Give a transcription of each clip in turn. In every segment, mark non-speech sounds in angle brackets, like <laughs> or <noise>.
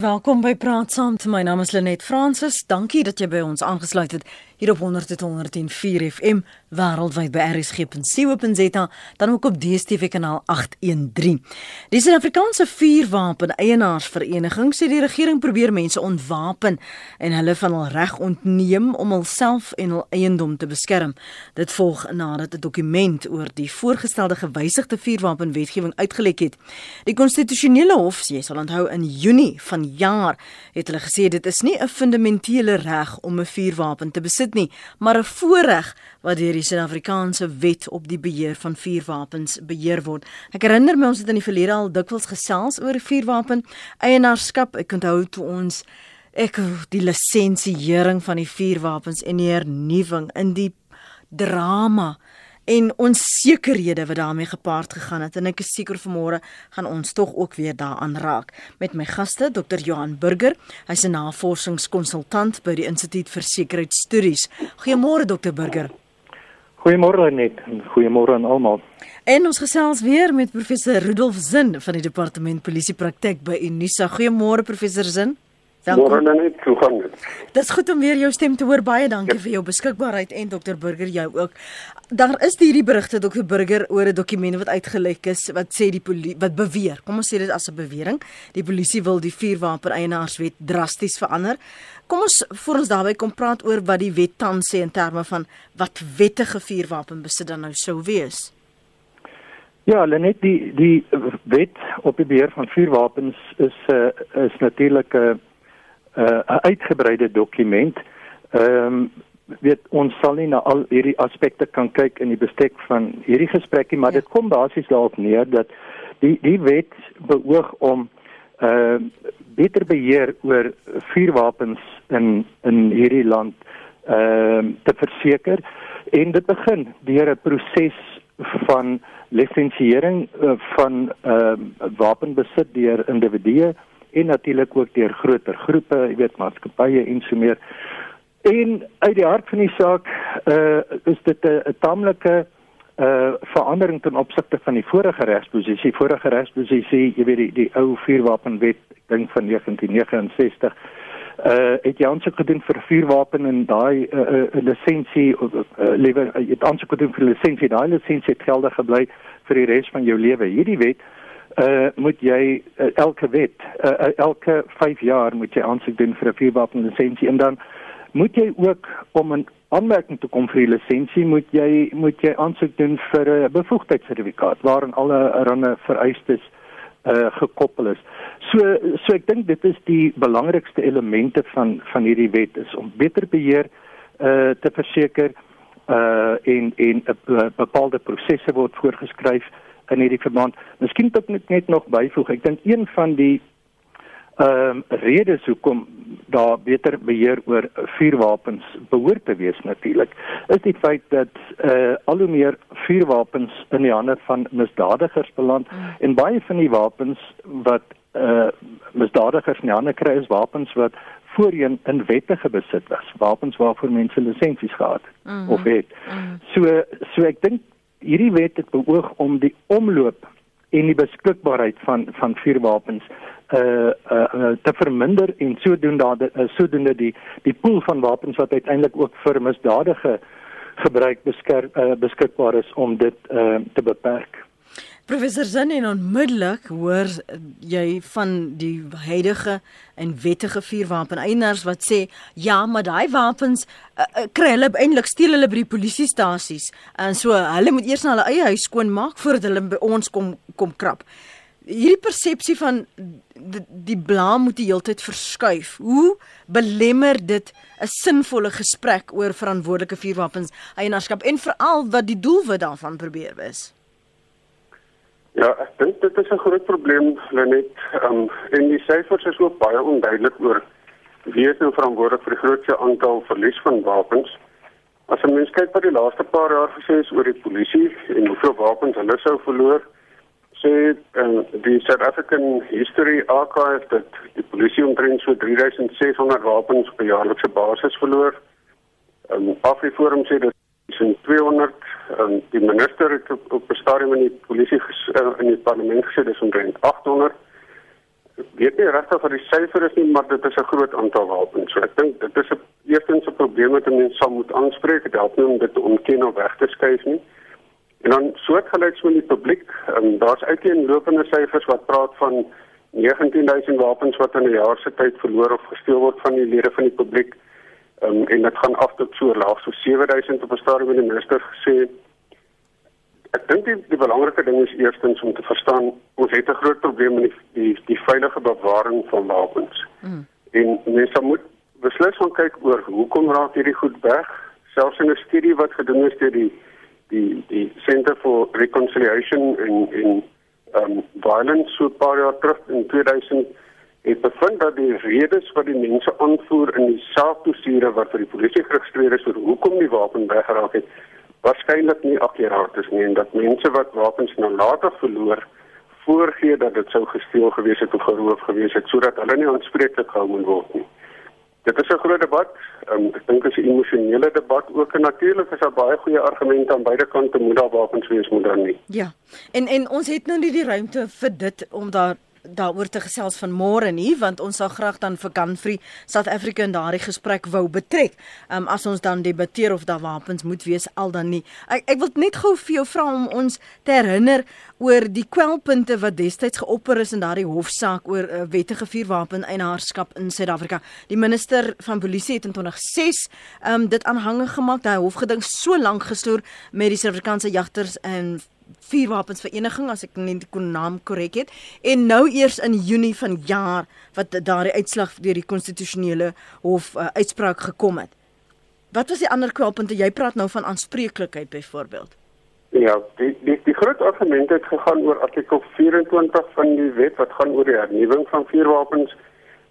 Welkom by Praat Saam. My naam is Lenet Fransis. Dankie dat jy by ons aangesluit het hier op 100.104 FM wêreldwyd by rsg.co.za dan ook op DStv kanaal 813. Die Suid-Afrikaanse vuurwapen eienaarsvereniging sê die regering probeer mense ontwapen en hulle van hul reg ontneem om hulself en hul eiendom te beskerm. Dit volg nadat 'n dokument oor die voorgestelde gewysigde vuurwapenwetgewing uitgelek het. Die konstitusionele hof, jy sal onthou in Junie van jaar, het hulle gesê dit is nie 'n fundamentele reg om 'n vuurwapen te besit nie, maar 'n voorreg wat deur die Suid-Afrikaanse wet op die beheer van vuurwapens beheer word. Ek herinner my ons het in die verlede al dikwels gesels oor vuurwapen eienaarskap. Ek onthou toe ons ek die lisensiering van die vuurwapens en die hernuwing in die drama en onsekerhede wat daarmee gepaard gegaan het. En ek is seker vanmôre gaan ons tog ook weer daaraan raak. Met my gaste Dr Johan Burger. Hy's 'n navorsingskonsultant by die Instituut vir Sekuriteitsstudies. Goeiemôre Dr Burger. Goeiemôre net en goeiemôre aan almal. En ons gesels weer met professor Rudolf Zin van die departement polisie praktyk by Unisa. Goeiemôre professor Zin. Welkom. Môre net toe gaan dit. Dis goed om weer jou stem te hoor. Baie dankie ja. vir jou beskikbaarheid en dokter Burger jou ook. Daar is hierdie berigte dokter Burger oor 'n dokument wat uitgelek is wat sê die polisie wat beweer. Kom ons sê dit as 'n bewering. Die polisie wil die vuurwapen eienaarswet drasties verander. Kom ons voor ons daarby kom praat oor wat die wet tans sê in terme van wat wettige vuurwapen besit dan nou sou wees. Ja, net die die wet op die beheer van vuurwapens is uh, is natuurlik 'n uh, uh, 'n uitgebreide dokument. Ehm um, weet ons sal nie na al hierdie aspekte kan kyk in die bestek van hierdie gesprekkie, maar ja. dit kom basies daarop neer dat die die wet beoog om ehm uh, beter beheer oor vuurwapens in in hierdie land ehm uh, te verseker en dit begin deur 'n proses van lisensiering uh, van ehm uh, wapenbesit deur individue en natuurlik ook deur groter groepe, jy weet maatskappye en so meer. En uit die hart van die saak uh is dit 'n taamlike uh verandering ten opsigte van die vorige regsposisie. Vorige regsposisie, jy weet die die ou vuurwapenwet, ek dink van 1969 uh het jy aansoek gedoen vir vuurwapen en daai uh, uh, lisensie uh, uh, lewer uh, het aansoek gedoen vir lisensie daai lisensie het geldig gebly vir die res van jou lewe hierdie wet uh moet jy uh, elke wet uh, uh, elke 5 jaar moet jy aansoek doen vir 'n vuurwapen lisensie en dan moet jy ook om 'n aanmerking te kom vir die lisensie moet jy moet jy aansoek doen vir 'n uh, bevoegdheidssertifikaat waarin alle range vereistes uh gekoppel is. So so ek dink dit is die belangrikste elemente van van hierdie wet is om beter beheer uh te verseker uh en en 'n uh, bepaalde prosesse word voorgeskryf in hierdie verband. Miskien tot net net nog byvoeg. Ek dink een van die ehm um, redes hoekom daar beter beheer oor vuurwapens behoort te wees natuurlik is die feit dat eh uh, al hoe meer vuurwapens in die hande van misdadigers beland mm. en baie van die wapens wat eh uh, misdadigers in die hande kry is wapens wat voorheen in wettige besit was wapens waarvoor mense lisensies gehad mm -hmm. of het mm. so so ek dink hierdie wet het beoog om die omloop en die beskikbaarheid van van vuurwapens uh uh te verminder en sodoende uh, sodoende die die pool van wapens wat uiteindelik ook vir misdadige gebruik beskik uh, beskikbaar is om dit uh te beperk. Professor Zin en onmiddellik hoor jy van die huidige en wettige vuurwapen eienaars wat sê ja, maar daai wapens uh, uh, kry hulle eintlik steel hulle by die polisiestasies en so hulle moet eers na hulle eie huis skoon maak voordat hulle by ons kom kom krap. Hierdie persepsie van die, die blaam moet die hele tyd verskuif. Hoe belemmer dit 'n sinvolle gesprek oor verantwoordelike vuurwapens eienaarskap en veral wat die doelwit daarvan probeer wees? Ja, ek dink dit is 'n groot probleem, Lenet. Um, en die syfers is ook baie onduidelik oor wie is nou verantwoordelik vir die grootste aantal verlies van wapens. As 'n mens kyk wat die laaste paar jaar gesê is oor die polisie en hoeveel wapens hulle sou verloor, sê um, die South African History Archive dat die polisie omtrent so 3600 wapens per jaarlikse basis verloor. Um, Afriforum sê dit is 200 um, die minister het op, op 'n stadium in die polisie ges, uh, in die parlement gesê dis omtrent 800 weet nie regtig wat die syfer is nie, maar dit is 'n groot aantal wapens. So ek dink dit is 'n eerstens 'n probleem wat mense sal moet aanspreek. Dit help nie om dit te ontken of weg te skuif nie. En dan soortgelyks met die publiek, um, daar's uiteenlopende syfers wat praat van 19000 wapens wat in 'n jaar se tyd verloor of gesteel word van die lede van die publiek. Um, en dit gaan af tot so laag so 7000 op 'n stadium die minister gesê Ek dink die, die belangrike ding is eerstens om te verstaan ons het 'n groot probleem met die die, die veilige bewaring van wapens. Mm. En mense moet beslis gaan kyk oor hoekom raak hierdie goed weg? Selfs in 'n studie wat gedoen is deur die die die Center for Reconciliation in in um violence so paar jaar terug in 2000 het bevind dat die redes wat die mense aanvoer in die saakdossiere wat vir die polisie geregistreer is oor hoekom die wapen weggeraak het waarskynlik nie akkuraat is nie en dat mense wat wapens nou later verloor voorgee dat dit sou gesteel gewees het of geroof gewees het sodat hulle nie aanspreeklik gehou moet word nie. Dit is 'n groot debat. Um, ek dink dit is 'n emosionele debat ook en natuurlik is daar baie goeie argumente aan beide kante moet daar wapens wees moet dan nie. Ja. En en ons het nou nie die ruimte vir dit om daar daaroor te gesels van môre nie want ons sal graag dan vir Ganfrey South Africa in daardie gesprek wou betrek. Ehm um, as ons dan debatteer of daar wapens moet wees al dan nie. Ek ek wil net gou vir jou vra om ons te herinner oor die kwelpunte wat destyds geopper is in daardie hofsaak oor uh, wettige vuurwapen eienaarskap in Suid-Afrika. Die minister van polisie het in 2006 ehm um, dit aanhangig gemaak. Daai hofgeding so lank gestoor met die Suid-Afrikaanse jagters en vuurwapensvereniging as ek net die naam korrek het en nou eers in Junie van jaar wat daardie uitslag deur die konstitusionele hof uh, uitspraak gekom het. Wat was die ander kwelpunte? Jy praat nou van aanspreeklikheid byvoorbeeld. Ja, die die die groot argument het gegaan oor artikel 24 van die wet wat gaan oor die hernuwing van vuurwapens.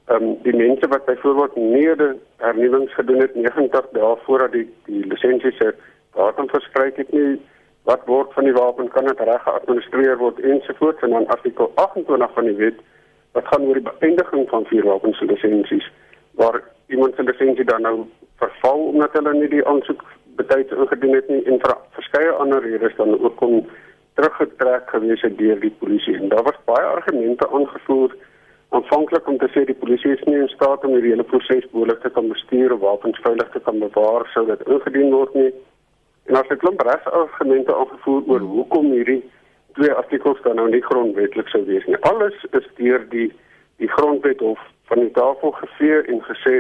Ehm um, die mense wat byvoorbeeld nie die hernuwings gedoen het 90 dae voordat die die lisensie se datum verskryf het nie wat word van die wapen kan dit reg geadministreer word ensovoorts. En dan artikel 28 van die wet wat gaan oor die beëindiging van vuurwapens lisensies waar iemand se lisensie dan nou verval omdat hulle nie die aansoek betyds ingedien het nie en vir verskeie ander redes dan ook kom teruggetrek gewees het deur die polisie. En daar was baie argumente aangevoer aanvanklik om te sê die polisie is nie in staat om hierdie hele proses behoorlik te kan bestuur of wapens veilig te kan bewaar sou dit ingedien word nie En as 'n klomp regsargumente aangevoer oor hoekom hierdie twee artikels dan nou nie grondwetlik sou wees nie. Alles is deur die die grondwet hof van die tafel gevee en gesê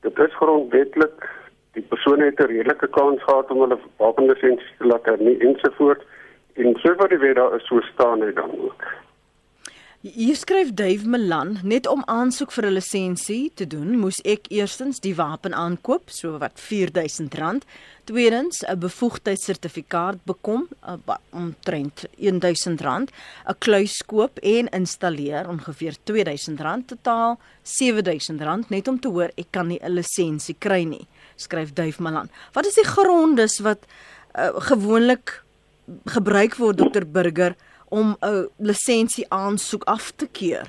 dit is grondwetlik. Die persoon het 'n redelike kans gehad om hulle wapenlisensie te laat ensovoorts. En so wat die wet daar is, so staan hy dan ook. Hier skryf Dave Milan, net om aansoek vir 'n lisensie te doen, moes ek eerstens die wapen aankoop, so wat R4000, tweedens 'n bevoegdheidssertifikaat bekom, uh, omtrent R1000, 'n kluis koop en installeer ongeveer R2000, totaal R7000 net om te hoor ek kan nie 'n lisensie kry nie, skryf Dave Milan. Wat is die grondes wat uh, gewoonlik gebruik word dokter Burger? Om 'n lisensie aansoek af te keur?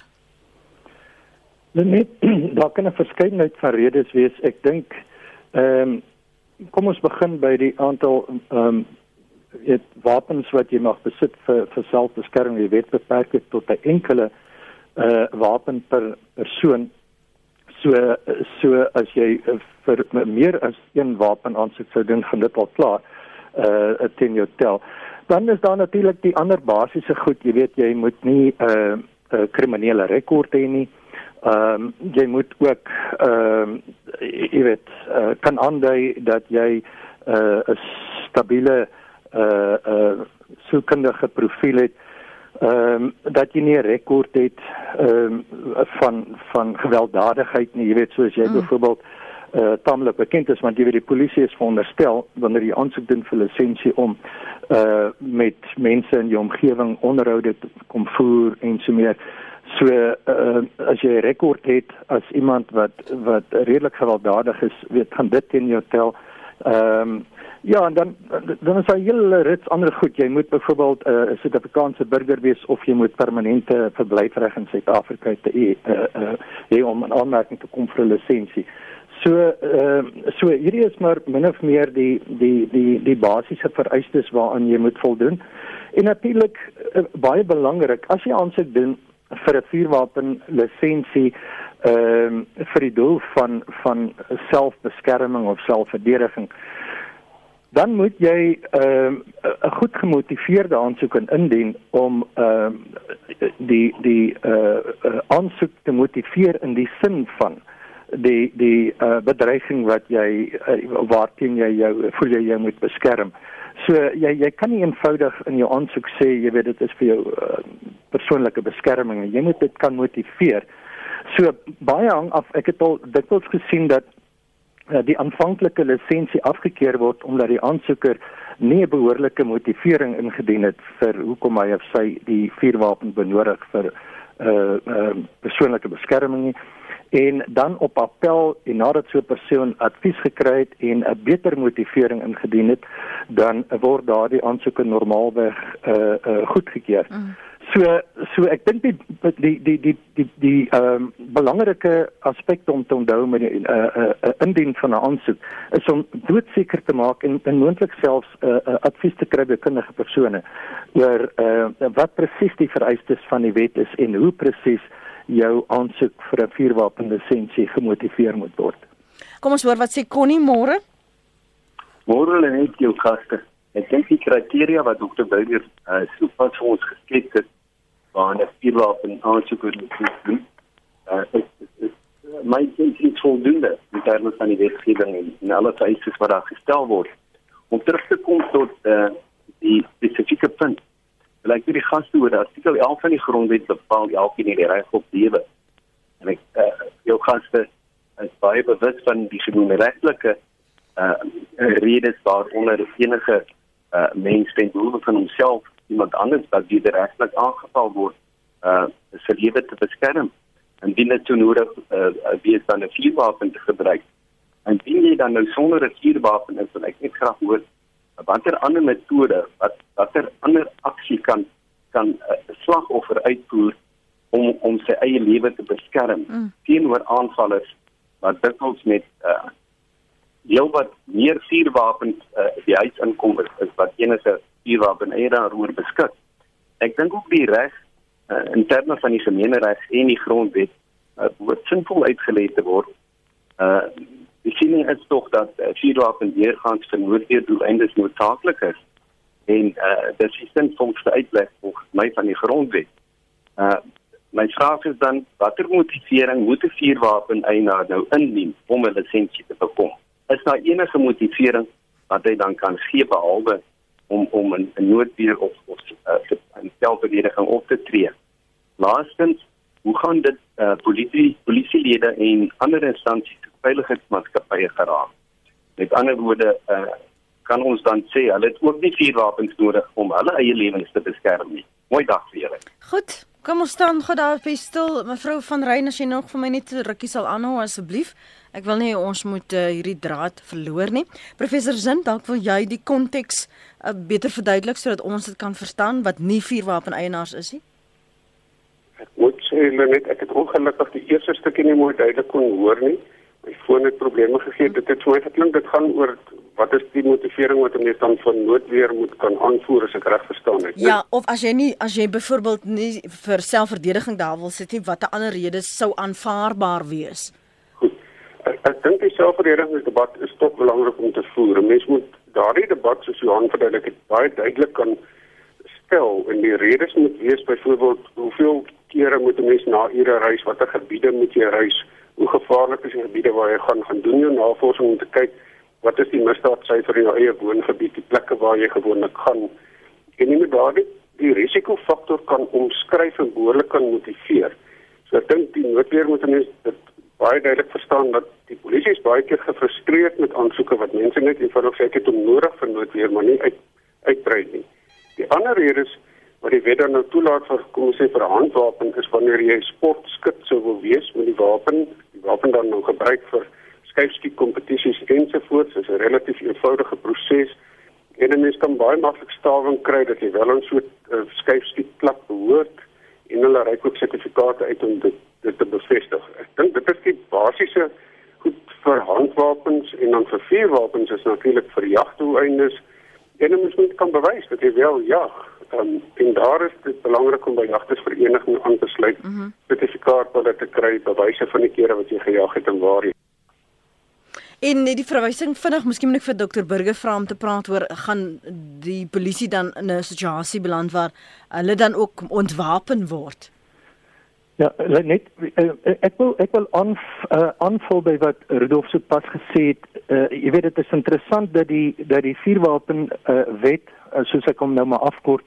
Net <clears throat> daar kan 'n verskeidenheid van redes wees. Ek dink ehm um, kom ons begin by die aantal ehm um, dit wapens wat jy mag besit vir vir selfbeskerming. Jy weet beperk dit tot 'n enkele uh wapen per persoon. So so as jy vir meer as een wapen aansoek sou doen, gaan dit al klaar uh 'n 10 jou tel. Dan is daar natuurlik die ander basiese goed, jy weet jy moet nie 'n uh, 'n uh, kriminele rekord hê nie. Ehm um, jy moet ook ehm um, jy weet uh, kan aandui dat jy 'n uh, stabiele eh uh, uh, soekendige profiel het. Ehm um, dat jy nie 'n rekord het ehm um, van van gewelddadigheid nie, jy weet soos jy mm. byvoorbeeld uh, tamelik bekend is want jy weet die polisie is veronderstel wanneer jy aansoek doen vir lisensie om uh met mense in jou omgewing onderhoude te kom voer en so meer. So uh as jy 'n rekord het as iemand wat wat redelik gewelddadig is, weet gaan dit teen jou tel. Ehm um, ja, en dan dan is daar hele rits ander goed. Jy moet byvoorbeeld 'n uh, Suid-Afrikaanse burger wees of jy moet permanente verblyfreg in Suid-Afrika hê uh, uh, om 'n aanmerking te kom vir 'n lisensie. So ehm uh, so hierdie is maar min of meer die die die die basiese vereistes waaraan jy moet voldoen. En natuurlik uh, baie belangrik, as jy aansoek doen vir 'n vuurwapen lisensie ehm um, vir die doel van van selfbeskerming of selfverdediging dan moet jy 'n uh, goed gemotiveerde aansoek indien om ehm uh, die die uh, uh, aansoek te motiveer in die sin van die die uh, bedreiging wat jy uh, waarteen jy jou voel jy jou moet beskerm. So jy jy kan nie eenvoudig in jou aansoek sê jy weet dit is vir jou uh, persoonlike beskerming. Jy moet dit kan motiveer. So baie hang af ek het al dikwels gesien dat uh, die aanvanklike lisensie afgekeur word omdat die aansoeker nie 'n behoorlike motivering ingedien het vir hoekom hy of sy die vuurwapen benodig vir uh, uh persoonlike beskerming nie en dan op appel en nadat so 'n persoon advies gekry het en 'n beter motivering ingedien het dan word daardie aansoeke normaalweg uh, uh goedgekeur. Mm. So so ek dink die die die die die die ehm um, belangrike aspekte om te onthou met 'n uh, uh, uh, indien van 'n aansoek is om doodseker te maak en, en moontlik selfs 'n uh, uh, advies te kry by kundige persone oor uh, wat presies die vereistes van die wet is en hoe presies jou aansoek vir 'n vuurwapenlisensie gemotiveer moet word. Kom ons hoor wat sê Connie môre. Môre lê net jou kaste. Ek dink die kriteria wat Dr. Burger uh, sopas vir ons geskep het waar 'n vuurwapen aansoek moet doen. Uh, is, is, is, my dink dit voldoende in terme van die wetgewing en, en alle vereistes wat daar gestel word. Om terug te kom tot uh, die spesifieke punt wil ek vir die gaste oor artikel 11 van die grondwet bepaal elkeen het die reg op lewe. En ek uh, jou gaste is baie bewus van die genoemde regtelike uh redes waaronder enige uh mens ten behoeve van homself iemand anders wat die regtelik aangeval word uh sy lewe te beskerm en binne toe nodig uh wie is dan 'n vuurwapen te gebruik. En dien jy dan nou sonder 'n vuurwapen is, wil ek net graag hoor watter ander metode wat watter ander aksie kan kan 'n uh, slagoffer uitvoer om om sy eie lewe te beskerm mm. teenoor aanvallers wat dikwels met uh heel wat meer vuurwapens uh, die huis inkom is, is wat enige vuurwapen eienaar oor beskik. Ek dink ook die reg uh, in terme van die gemeenereg en die grondwet uh, word sinvol uitgelê te word. Uh Die siening is tog dat uh, vuurwapen weergaans vir noodweerdoeleindes noodsaaklik is en uh, dit is sin volgens uitleg volgens my van die grondwet. Uh, my vraag is dan watter motivering moet 'n vuurwapen eienaar nou indien om 'n lisensie te bekom? Is daar enige motivering wat hy dan kan gee behalwe om om 'n noodweer of of 'n uh, selfverdediging op te tree? Laastens, hoe gaan dit uh, polisie polisielede en ander instansies veiligheidsmaatskappye geraak. Met ander woorde, uh, kan ons dan sê hulle het ook nie vuurwapens nodig om hulle eie lewens te beskerm nie. Mooi dag vir julle. Goed, kom ons staan gou daar by stil. Mevrou van Rein, as jy nog vir my net 'n rukkie sal aanhou asseblief. Ek wil nie ons moet uh, hierdie draad verloor nie. Professor Zin, dalk wil jy die konteks uh, beter verduidelik sodat ons dit kan verstaan wat nie vuurwapen eienaars is nie. Ek moet sê net ek het ongelukkig die eerste stukkie nie mooi duidelik kon hoor nie my foon het probleme gegee. Dit het vir my geklink dit gaan oor wat is die motivering wat 'n mens dan van noodweer moet kan aanvoer as ek reg verstaan het. Ja, of as jy nie as jy byvoorbeeld nie vir selfverdediging daar wil sit nie, watter ander redes sou aanvaarbaar wees? Goed. Ek, ek dink die selfverdedigingsdebat is tot belangrik om te voer. 'n Mens moet daardie debat soos Johan verduidelik het baie duidelik kan stel en die redes moet wees byvoorbeeld hoeveel kere moet 'n mens na ure reis, watter gebiede moet jy reis? Hoe gevaarlik is die gebiede waar jy gaan gaan doen jou navorsing om te kyk wat is die misdaadsyfer in jou eie woongebied, die plekke waar jy gewoonlik gaan. En nie net daardie die risikofaktor kan omskryf en behoorlik kan motiveer. So ek dink die noodweer moet mense dit baie duidelik verstaan dat die polisie is baie keer gefrustreerd met aansoeke wat mense net eenvoudig sê ek het hom nodig vir noodweer maar nie uit uitbrei nie. Die ander rede is wat die wet dan nou toelaat vir kom ons sê vir 'n handwapen is wanneer jy sportskut sou wil wees met die wapen, die wapen dan nou gebruik vir skyfskiet kompetisies ensovoorts, is 'n relatief eenvoudige proses. En 'n mens kan baie maklik stawing kry dat jy wel 'n uh, skyfskiet plek behoort en hulle ry ook sertifikate uit om dit, dit te bevestig. Ek dink dit is die basiese goed vir handwapens en dan vir vuurwapens is natuurlik vir jagdoeleindes. En 'n mens moet kan bewys dat jy wel jag Um, en daar is dit belangrik om by jagtersverenigings aan te sluit, mm -hmm. sertifikaat wat dit te kry, bewyse van die kere wat jy gejag het en waar jy En net die verwysing vinnig, miskien moet ek vir dokter Burger vra om te praat oor gaan die polisie dan in 'n situasie beland waar hulle dan ook ontwapen word. Ja, net ek wil ek wil aan uh, aanvul by wat Rudolf so pas gesê het. Uh, jy weet dit is interessant dat die dat die vuurwapen uh, wet soos ek hom nou maar afkort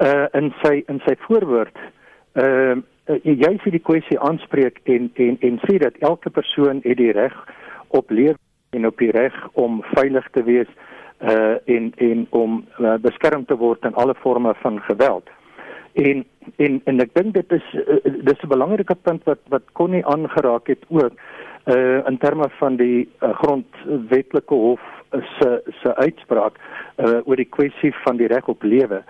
uh, in sy in sy voorwoord uh, jy sê die kwessie aanspreek en en en sê dat elke persoon het die reg op lewe en op die reg om veilig te wees uh en en om uh, beskerm te word teen alle forme van geweld. En en en ek dink dit is uh, dis 'n belangrike punt wat wat Connie aangeraak het ook uh in terme van die uh, grondwetlike hof se se uitspraak uh oor die kwessie van die reg op lewe.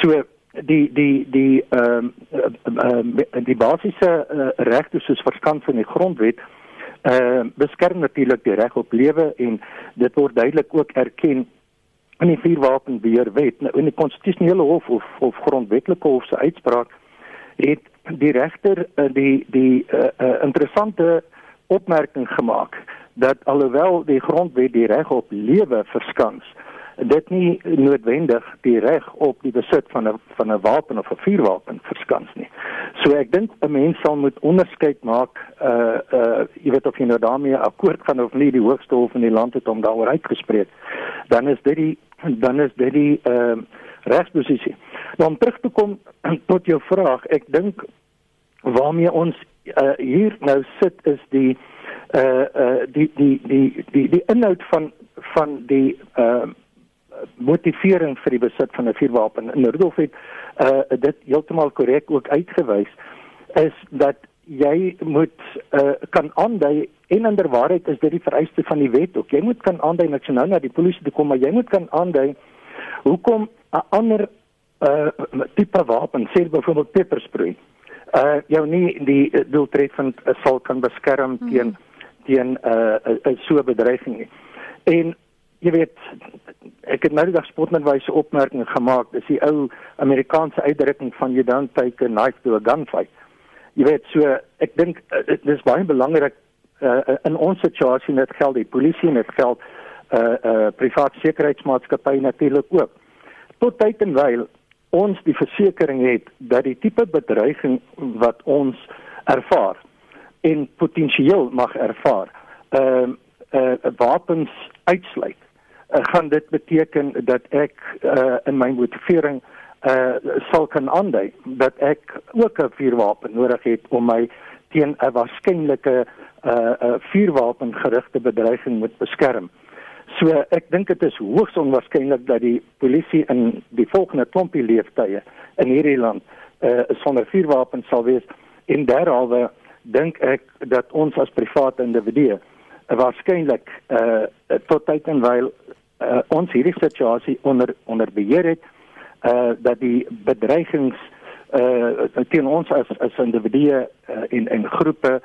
So die die die ehm um, uh, die basiese uh, regte soos verskans in die grondwet uh uh, beskerm natuurlik die reg op lewe en dit word duidelik ook erken in die vuurwapenbeheerwet nou in die konstitusionele hof of of grondwetlike hof se uitspraak het die regter uh, die die uh, uh, interessante opmerking gemaak dat alhoewel die grondwet die reg op lewe verskans dit nie noodwendig die reg op die besit van 'n van 'n wapen of 'n vuurwapen verskans nie. So ek dink 'n mens sal moet onderskeid maak uh uh jy weet of jy nou daarmee akkoord gaan of nie die hoogste hof in die land het om daaroor uitgespreek. Dan is dit die dan is dit die ehm uh, regsposisie. Nou om terug te kom <clears throat> tot jou vraag, ek dink waarmee ons uh, hier nou sit is die uh uh die die die die die inhoud van van die ehm uh, motivering vir die besit van 'n vuurwapen. En Rudolf het uh dit heeltemal korrek ook uitgewys is dat jy moet uh kan aandui en inderwaarheid is dit die vereiste van die wet ook. Jy moet kan aandui net nou na die polisie toe kom, maar jy moet kan aandui hoekom 'n ander uh tipe wapen, sê byvoorbeeld pepperspray, uh jou nie die doeltreffend uh, sal kan beskerm teen teen 'n uh, 'n uh, so bedreiging nie. En jy weet ek het nou die dag spotmetwyse opmerking gemaak dis die ou Amerikaanse uitdrukking van you don't take a knife to a gunfight. Jy weet so ek dink uh, dit is baie belangrik uh, in ons situasie net geld die polisie net geld uh uh private sekuriteitsmaatskappye natuurlik ook. Tot tyd en wyl ons die versekering het dat die tipe bedreiging wat ons ervaar en potensieel mag ervaar ehm uh, uh wapens uitsluit uh, gaan dit beteken dat ek uh, in my motivering uh, sal kan aandui dat ek ook 'n vuurwapen nodig het om my teen 'n waarskynlike uh, uh, vuurwapengerigte bedreiging moet beskerm. So ek dink dit is hoogs onwaarskynlik dat die polisie in die volgende klompie leeftye in hierdie land uh, sonder vuurwapens sal wees. En derhalwe dink ek dat ons as private individue waarskynlik uh, tot tyd en wyl uh, ons hierdie situasie onder onder beheer het uh dat die bedreigings uh teen ons as as individue uh, en en groepe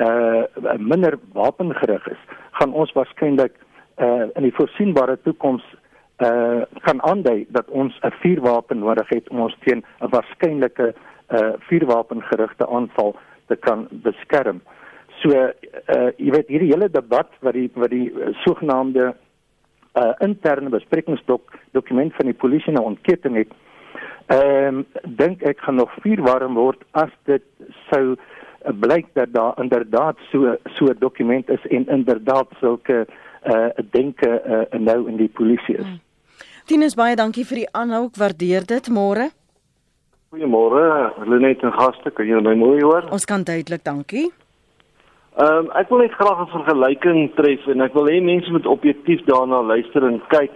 uh minder wapengerig is gaan ons waarskynlik in die voorsienbare toekoms uh kan aandui dat ons 'n vuurwapen nodig het om ons teen 'n waarskynlike uh vuurwapengerigte aanval te kan beskerm. So uh jy weet hierdie hele debat wat die wat die uh, sogenaamde uh, interne besprekingsdok dokument van die polisie nou ontketting het. Ehm um, dink ek gaan nog vuur warm word as dit sou uh, blyk dat daar inderdaad so so dokument is en inderdaad sulke uh denke uh, nou in die polisie is. Hmm. Tinus baie dankie vir die aanhou, ek waardeer dit môre. Goeiemôre, Lenet en gaste, kan julle my mooi hoor? Ons kan duidelik, dankie. Ehm um, ek wil net graag 'n vergelyking tref en ek wil hê mense moet objektief daarna luister en kyk.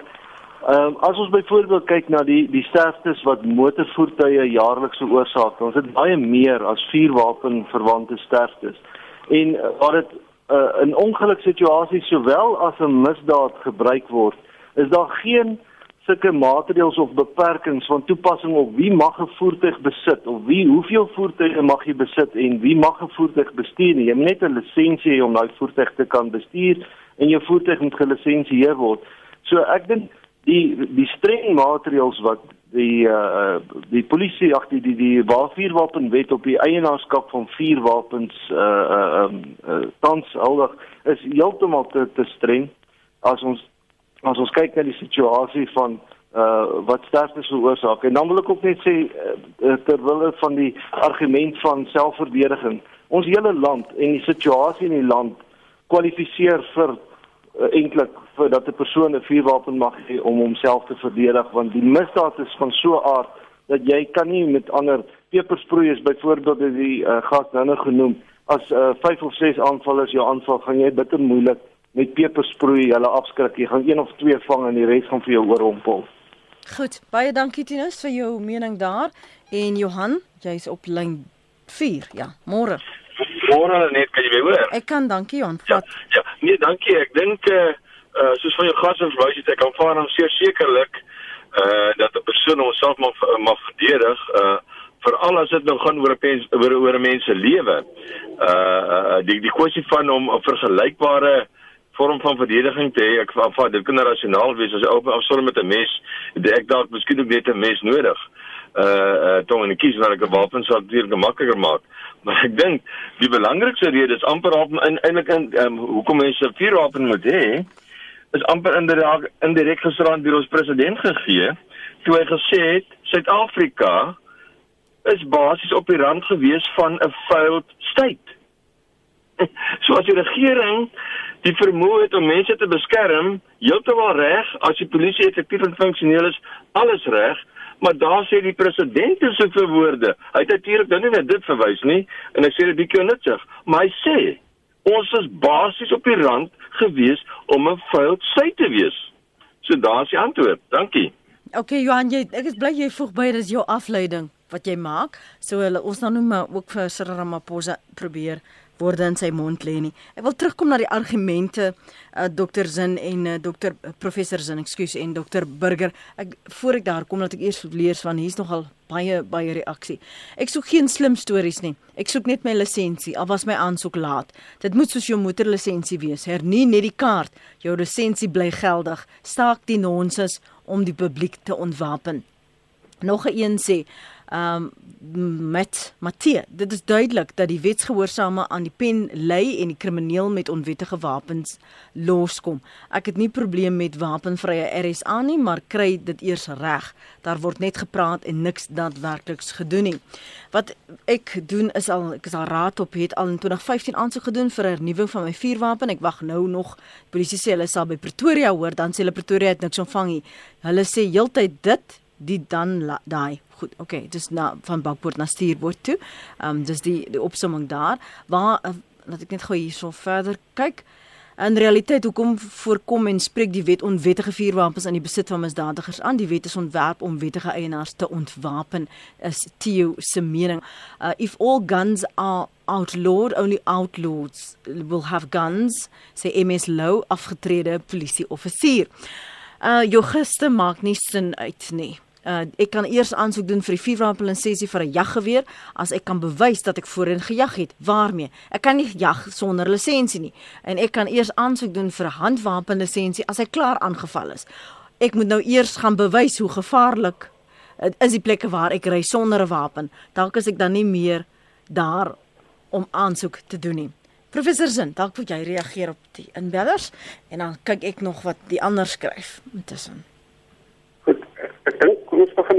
Ehm um, as ons byvoorbeeld kyk na die die sterftes wat motorvoertuie jaarliks veroorsaak, ons het baie meer as vuurwapen verwante sterftes. En uh, waar dit uh, in ongeluksituasies sowel as 'n misdaad gebruik word, is daar geen sulke maatreëls of beperkings van toepassing op wie mag 'n voertuig besit of wie hoeveel voertuie mag jy besit en wie mag 'n voertuig bestuur nie. Jy moet net 'n lisensie hê om daai voertuig te kan bestuur en jou voertuig moet gelisensieer word. So ek dink die die streng maatreëls wat die uh die polisie ag die die die vuurwapenwet op die eienaarskap van vuurwapens uh uh um uh, tans aldag is heeltemal te te streng. As ons as ons kyk na die situasie van uh wat sterftes veroorsaak en dan wil ek ook net sê uh, terwyl van die argument van selfverdediging ons hele land en die situasie in die land kwalifiseer vir uh, eintlik vir dat 'n persoon 'n vuurwapen mag hê om homself te verdedig want die misdaad is van so 'n aard dat jy kan nie met ander pepersproeiers byvoorbeeld die uh, gas nou genoem as 5 uh, of 6 aanvallers jou aanval gaan jy bitter moeilik met pepersproei hulle afskrik. Jy gaan een of twee vang en die res gaan vir jou oorrompel. Goed baie dankie Tinus vir jou mening daar. En Johan jy's op lyn 4 ja môre. Môre net kan jy weer hoor? Ek kan dankie Johan. Ja, ja. Nee dankie. Ek dink uh, uh soos van jou gas en verwys het ek kan vaar dan seker sekerlik uh dat 'n persoon homself mag mag verdedig uh veral as dit nou gaan oor 'n mens oor oor 'n mens se lewe. Uh uh die die kwessie van om 'n vergelykbare vorm van verdediging te hê, ek van dit kan rasionaal wees as jy op afsonder met 'n mes, ek dalk miskien ook net 'n mes nodig. Uh uh tong en kies waar ek 'n wapen sal dit makliker maak. Maar ek dink die belangrikste rede is amper op eintlik in um, hoekom mense 'n vuurwapen moet hê is amper inderdaad indirek gisterand deur ons president gegee toe hy gesê het Suid-Afrika is basies op die rand gewees van 'n failed state. <laughs> So as die regering die vermoë het om mense te beskerm, heeltemal reg, as die polisie effektief en funksioneel is, alles reg, maar daar sê die president se woorde. Hy het natuurlik nou nie net dit verwys nie en hy sê dit bietjie onnuttig, maar hy sê ons is basies op die rand gewees om 'n failed state te wees. So daar's die antwoord. Dankie. OK Johan, jy ek is bly jy voeg by dis jou afleiding wat jy maak. So hulle ons dan nou maar ook vir Cyril Ramaphosa probeer woorde in sy mond lê nie. Ek wil terugkom na die argumente uh, Dr Zin en uh, Dr Professor Zin, ekskuus en Dr Burger. Ek voor ek daar kom dat ek eers lees van hier's nogal baie baie reaksie. Ek soek geen slim stories nie. Ek soek net my lisensie. Al was my aansoek laat. Dit moet soos jou motorlisensie wees. Hernie net die kaart. Jou lisensie bly geldig. Staak die nonsens om die publiek te ontwapen. Nog 'n een sê um met Matthee. Dit is duidelik dat die wetsgehoorsame aan die pen lê en die krimineel met onwettige wapens loskom. Ek het nie probleem met wapenvrye RSA nie, maar kry dit eers reg. Daar word net gepraat en niks daadwerkliks gedoen nie. Wat ek doen is al ek is al raad op het al in 2015 aansoek gedoen vir 'n hernuwing van my vuurwapen. Ek wag nou nog. Polisie sê hulle sal by Pretoria hoor, dan sê hulle Pretoria het niks ontvang nie. Hulle sê heeltyd dit die dan daai goed okay dis na van bakpoort na stuurboord toe. Ehm um, dis die die opsomming daar. Waar uh, laat ek net gou hierso verder kyk. In realiteit hoekom voorkom en spreek die wet onwettige vuurwapens aan die besit van misdadigers aan? Die wet is ontwerp om wettige eienaars te ontwapen is Theo se mening. Uh, if all guns are outlawed only outlaws will have guns sê MS Lou afgetrede polisie offisier uh jou gister maak nie sin uit nie Uh, ek kan eers aansoek doen vir die vuurwapenlisensie vir 'n jaggeweer as ek kan bewys dat ek voorheen gejag het. Waarmee? Ek kan nie jag sonder lisensie nie. En ek kan eers aansoek doen vir 'n handwapenlisensie as hy klaar aangeval is. Ek moet nou eers gaan bewys hoe gevaarlik is die plekke waar ek ry sonder 'n wapen. Dalk is ek dan nie meer daar om aansoek te doen nie. Professor Zin, dalk moet jy reageer op die inbellers en dan kyk ek nog wat die ander skryf intussen ons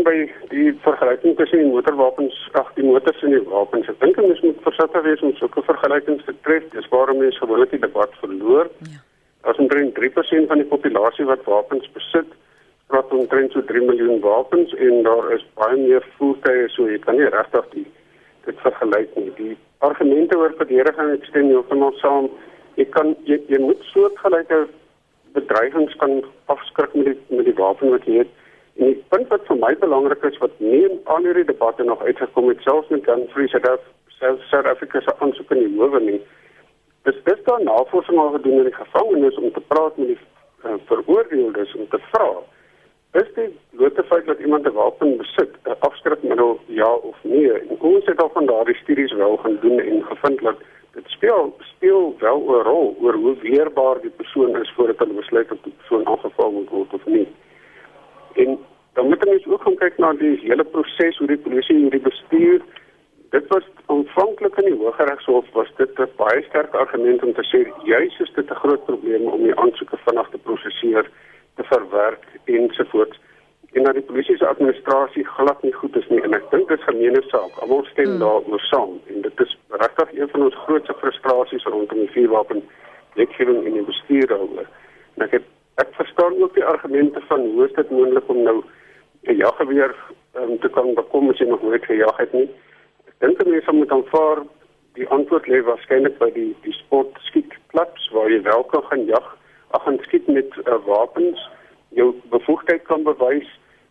begin by die vergelyking tussen die motorwapens, ag die motors en die wapens. Ek dink ons moet versigtig wees om sulke vergelykings te tref. Dis waarom mense gewoonlik die debat verloor. Ja. As omtrent 3% van die populasie wat wapens besit, praat omtrent so 3 miljoen wapens en daar is baie meer voertuie so jy kan nie regtig die dit vergelyk nie. Die argumente oor verdediging ek stem heeltemal saam. Jy kan jy, jy moet soortgelyke bedreigings kan afskrik met die met die wapen wat jy het. En die punt wat vir my belangrik is wat nie in al hierdie debatte nog uitgekom het selfs met South Africa selfs South Africa se aansoek in die howe nie. Dis dis daar navorsing al gedoen in die gevangenis om te praat met die uh, veroordeeldes om te vra is die blote feit dat iemand 'n wapen besit 'n afskrikmiddel ja of nee. En ons het al van daardie studies wel gaan doen en gevind dat dit speel speel wel 'n rol oor hoe weerbaar die persoon is voordat hulle besluit of die persoon aangeval moet word of nie. En dan moet ons ook gaan kyk na die hele proses hoe die polisie hierdie bestuur. Dit was aanvanklik in die Hooggeregshof was dit 'n baie sterk argument om te sê juis is dit 'n groot probleem om die aansoeke vinnig te prosesseer, te verwerk ensovoorts en dat die polisie se administrasie glad nie goed is nie en ek dink dit is gemeene saak. Almal stem hmm. daaroor saam en dit is regtig een van ons grootste frustrasies rondom die vuurwapen wetgewing en die bestuur daaroor. En ek het, verstaan ook die argumente van hoe is dit moontlik om nou 'n jaggeweer um, te kan bekom as jy nog nooit gejag het nie. Ek dink mense moet aanvaar die antwoord lê waarskynlik by die die sport skietklubs waar jy wel kan gaan jag, ag gaan skiet met uh, wapens. Jou bevoegdheid kan bewys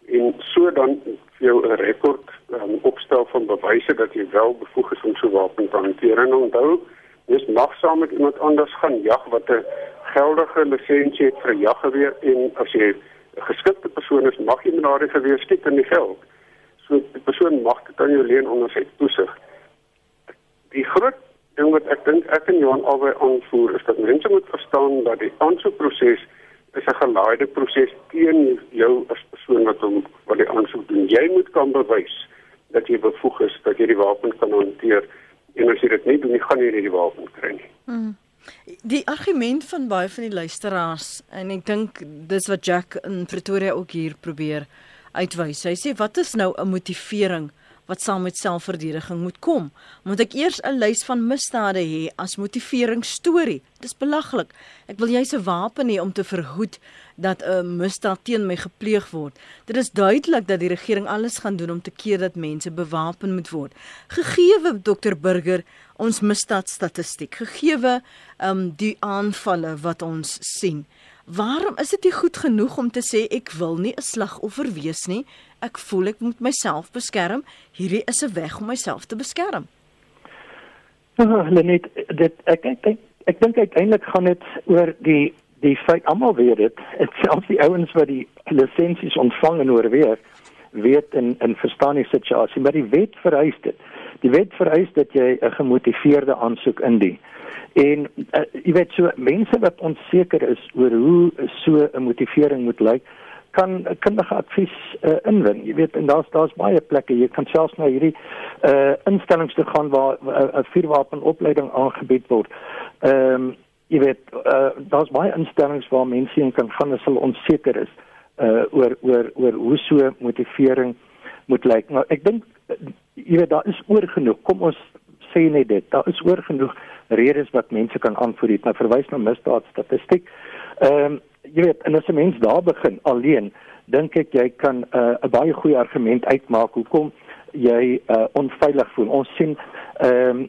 en so dan jou 'n rekord um, opstel van bewyse dat jy wel bevoeg is om so wapen te hanteer. En onthou dis mag saam met iemand anders gaan jag wat 'n geldige lisensie het vir jaggeweer en as jy 'n geskikte persoon is mag jy met daardie geweer skiet in die veld so die persoon mag dit aan jou leen onder sy toesig die groot ding wat ek dink ek en Johan albei aanvoer is dat mense moet verstaan dat die aansoekproses is 'n gelaaide proses teen jou as persoon wat hom wat die aansoek doen. Jy moet kan bewys dat jy bevoeg is dat jy die wapen kan hanteer en as jy dit nie doen nie, gaan jy nie die wapen kry nie. Hmm. Die argument van baie van die luisteraars en ek dink dis wat Jack in Pretoria ook hier probeer uitwys. Hy sê wat is nou 'n motivering wat saam met selfverdediging moet kom. Moet ek eers 'n lys van misdade hê as motivering storie? Dis belaglik. Ek wil 'n wapen hê om te verhoed dat 'n misdaad teen my gepleeg word. Dit is duidelik dat die regering alles gaan doen om te keer dat mense bewapen moet word. Gegeewe Dr Burger ons misdaadstatistiek, gegeewe um die aanvalle wat ons sien. Waarom is dit nie goed genoeg om te sê ek wil nie 'n slagoffer wees nie? Ek voel ek moet myself beskerm. Hierdie is 'n weg om myself te beskerm. Ja, net dit ek ek ek, ek dink uiteindelik gaan dit oor die die feit almal weet dit. Selfs die ouens wat die lisensies ontvang en oorweeg weet en en verstaan die situasie, maar die wet vereis dit. Die wet vereis dat jy 'n gemotiveerde aansoek indien. En uh, jy weet so mense wat onseker is oor hoe so 'n motivering moet lyk, kan kundige advies uh, inwin. Jy weet en daar's daar's baie plekke. Jy kan selfs na hierdie uh instellings toe gaan waar 'n uh, vuurwapenopleiding aangebied word. Ehm um, jy weet uh, daar's baie instellings waar mense in kan gaan as hulle onseker is uh oor oor oor hoe so motivering moet lyk. Maar ek dink jy weet daar is oor genoeg. Kom ons sê net dit. Daar is oor genoeg redes wat mense kan aanvoer het. Nou verwys na misdaadstatistiek. Ehm um, jy weet, en as 'n mens daar begin alleen, dink ek jy kan uh, 'n uh, baie goeie argument uitmaak hoekom jy uh, onveilig voel. Ons sien ehm um,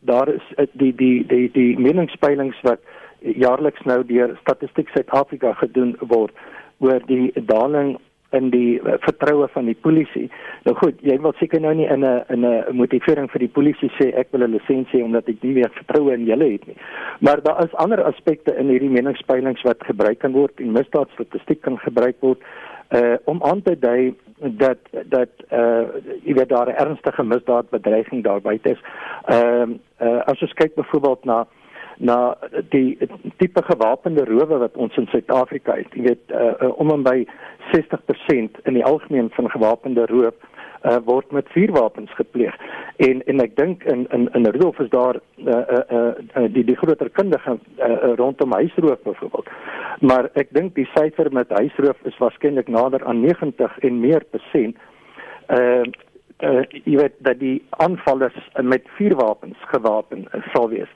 daar is uh, die die die die meningspeilings wat jaarliks nou deur Statistiek Suid-Afrika gedoen word oor die daling in die uh, vertroue van die polisie. Nou goed, jy wil seker nou nie in 'n in 'n motivering vir die polisie sê ek wil 'n lisensie omdat ek nie meer vertroue in julle het nie. Maar daar is ander aspekte in hierdie meningspeilings wat gebruik kan word en misdaadstatistiek kan gebruik word uh om aan te dui dat dat uh jy weet daar 'n ernstige misdaadbedreiging daar buite is. Ehm uh, uh, as ons kyk byvoorbeeld na na die tipe gewapende rowe wat ons in Suid-Afrika het. Jy weet uh, uh, om en by 60% in die algemeen van gewapende roof uh, word met vuurwapens gepleeg. En en ek dink in in in Rudolf is daar uh, uh, uh, die die groter kundige uh, rondom huisroof byvoorbeeld. Maar ek dink die syfer met huisroof is waarskynlik nader aan 90 en meer persent. Uh uh jy weet dat die aanvallers met vuurwapens gewapen sal wees.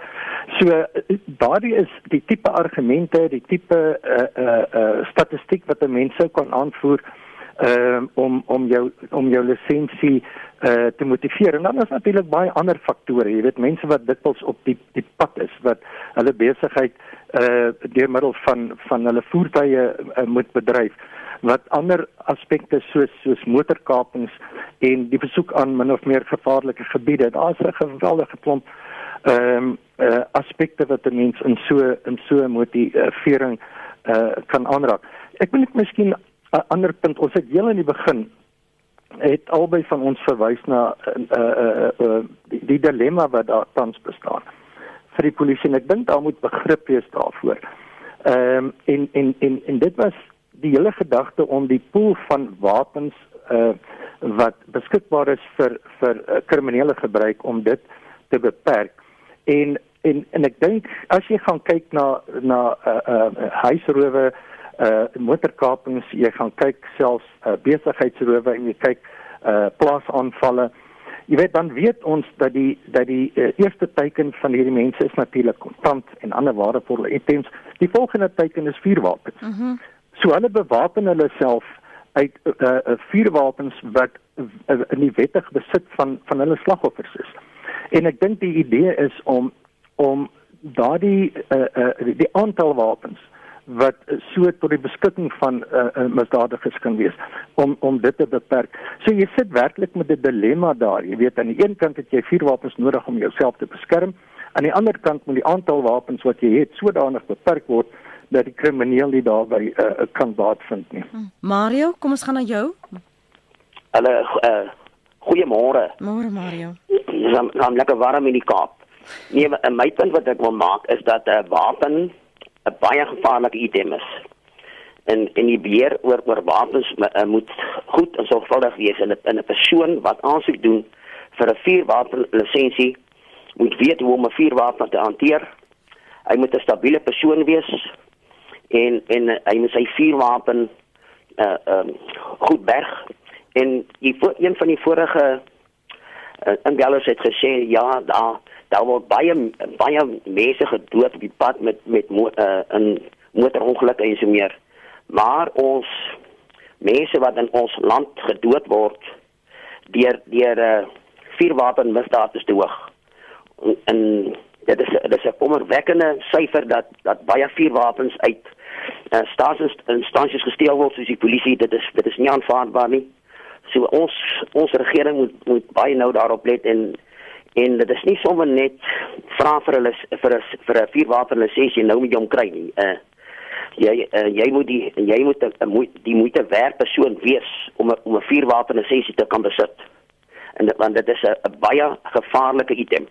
So uh, daardie is die tipe argumente, die tipe uh uh, uh statistiek wat 'n mens sou kan aanvoer uh om om jou om jou lisensie uh te motiveer. En dan is natuurlik baie ander faktore. Jy weet mense wat dikwels op die die pad is wat hulle besigheid uh deur middel van van hulle voertuie uh, moet bedryf wat ander aspekte soos soos motorkapings en die besoek aan min of meer gevaarlike gebiede. Daar's 'n geweldige klomp ehm um, uh, aspekte wat 'n mens in so in so motivering uh, kan aanraak. Ek wil net miskien 'n ander punt. Ons het heel in die begin het albei van ons verwys na uh, uh, uh, die, die dilemma wat daar tans bestaan vir die polisie en ek dink daar moet begrip wees daarvoor. Ehm um, en en en en dit was die hele gedagte om die pool van wapens uh wat beskikbaar is vir vir uh, kriminele gebruik om dit te beperk. En en en ek dink as jy gaan kyk na na uh uh huisrowe, uh motorkapings, jy gaan kyk selfs uh, besigheidsrowe en jy kyk uh plaasaanvalle. Jy weet dan weet ons dat die dat die uh, eerste teiken van hierdie mense is natuurlik kontant en ander waardevolle items. Die volgende teiken is vuurwapens. Mm so hulle bewapen hulle self uit uh, uh, vuurwapens wat uh, in die wettige besit van van hulle slagoffers is. En ek dink die idee is om om daardie uh, uh, die aantal wapens wat so tot die beskikking van uh, uh, misdadigers kan wees om om dit te beperk. So jy sit werklik met 'n dilemma daar. Jy weet aan die een kant het jy vier wapens nodig om jouself te beskerm, aan die ander kant moet die aantal wapens wat jy het sodanig beperk word dat die krimineel nie daarby uh, kan baat vind nie. Hm. Mario, kom ons gaan na jou. Hallo, uh, goeiemôre. Môre Mario. Ons gaan lekker warm in die Kaap. Nee, my punt wat ek wil maak is dat 'n uh, wapen 'n baie gevaarlike item is. En en die beheer oor oor wapens uh, moet goed en sorgvuldig wees en 'n 'n persoon wat aansoek doen vir 'n vuurwapen lisensie moet weet hoe om 'n vuurwapen te hanteer. Hy moet 'n stabiele persoon wees en en uh, hy moet sy vuurwapen uh um goed berg. En die een van die vorige uh, inbellers het gesê ja, daar daar word baie baie mense gedood op die pad met met uh, in motorongelukke en so meer. Maar ons mense wat in ons land gedood word deur deur uh, vuurwapen misdaad is te hoog. En dit is dit is 'n kommerwekkende syfer dat dat baie vuurwapens uit uh, staatsinstansies gesteel word soos die polisie. Dit is dit is nie aanvaarbaar nie. So ons ons regering moet moet baie nou daarop let en en dit is nie sommer net vra vir hulle vir 'n vir 'n vuurwapen lisensie nou moet jy hom kry nie. Uh jy uh, jy moet die jy moet die, die moeite werd persoon wees om a, om 'n vuurwapen lisensie te kan besit. En dit want dit is 'n baie gevaarlike item.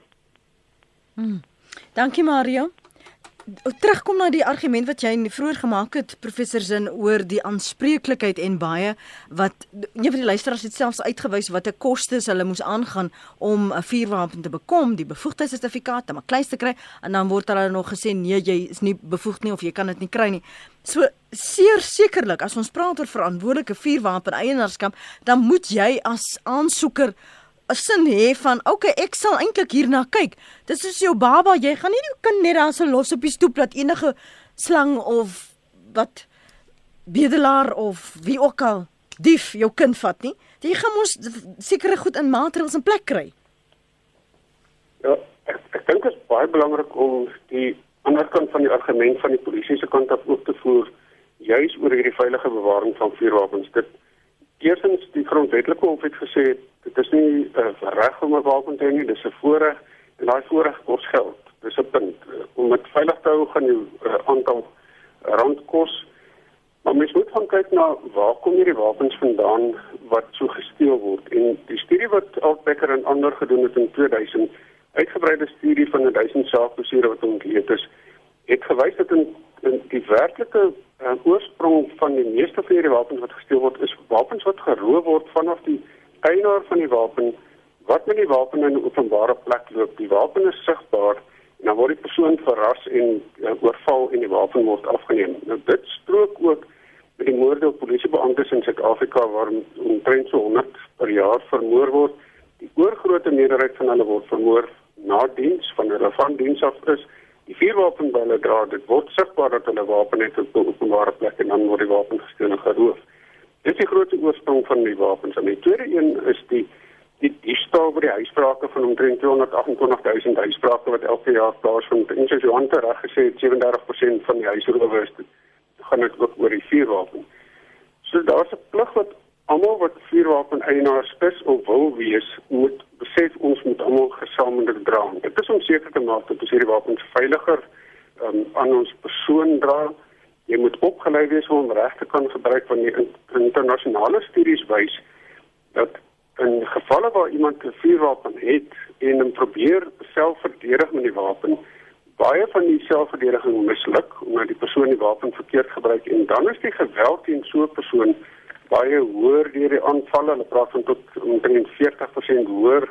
Hmm. Dankie Mario terugkom na die argument wat jy vroeër gemaak het professor Zin oor die aanspreeklikheid en baie wat een van die luisteraars het selfs uitgewys wat 'n kostes hulle moes aangaan om 'n vuurwapen te bekom, die bevoegdheidssertifikaat om 'n kluis te kry en dan word hulle nog gesê nee, jy is nie bevoegd nie of jy kan dit nie kry nie. So seer sekerlik as ons praat oor verantwoordelike vuurwapen eienaarskap, dan moet jy as aansoeker sin hê van okay, ek sal eintlik hierna kyk. Dis soos jou baba, jy gaan nie jou kind net daar so los op die stoep dat enige slang of wat bedelaar of wie ook al dief jou kind vat nie. Jy gaan mos sekere goed in maatreëls in plek kry. Ja, ek ek dink dit is baie belangrik om die ander kant van die argument van die polisie se kant af ook te voer juis oor hierdie veilige bewaring van vuurwapens. Dit Eerstens die grondwetlike hof het gesê dit is nie 'n uh, reg om 'n wapen te hê nie, dis 'n voorreg en daai voorreg kos geld. Dis 'n punt. Uh, om dit veilig te hou gaan 'n uh, aantal rand kos. Maar mens moet gaan kyk na waar kom hierdie wapens vandaan wat so gesteel word. En die studie wat Altbecker en ander gedoen het in 2000, uitgebreide studie van 1000 saakbesure wat ontleed is, het gewys dat in, in die werklike uh, oorsprong van die meeste van hierdie wapens wat gesteel word is wapens wat geroof word vanaf die eienaar van die wapen wat met die wapen in 'n openbare plek loop. Die wapen is sigbaar en dan word die persoon verras en uh, oorval en die wapen word afgeneem. Nou dit strook ook met die moorde op polisiebeamptes in Suid-Afrika waar omtrent so 100 per jaar vermoor word. Die oorgrootste meerderheid van hulle word vermoor na diens van hulle van diens af is die vuurwapen by hulle dra, dit word sigbaar dat hulle wapen het op 'n openbare plek en dan word die wapen gesteel en geroof. Dit is die grootste oorsprong van die wapens. En die tweede een is die die die stoor by die huisbrake van omtrent 228000 huisbrake wat elke jaar plaasvind. En soos Johan te reg gesê het, 37% van die huisrowe is dit gaan dit ook oor die vuurwapen. So daar's 'n plig wat almal wat vuurwapen eienaars is of wil wees, moet besef ons moet almal gesamentlik dra. Dit is om seker te maak dat ons hierdie wapens veiliger um, aan ons persoon dra. Jy moet opgelei wees om reg te kan gebruik van die internasionale studies wys dat in gevalle waar iemand 'n vuurwapen het en hom probeer self verdedig met die wapen, baie van die selfverdediging misluk omdat die persoon die wapen verkeerd gebruik en dan is die geweld teen so 'n persoon baie hoër deur die aanvalle. Hulle praat van tot omtrent 40% hoër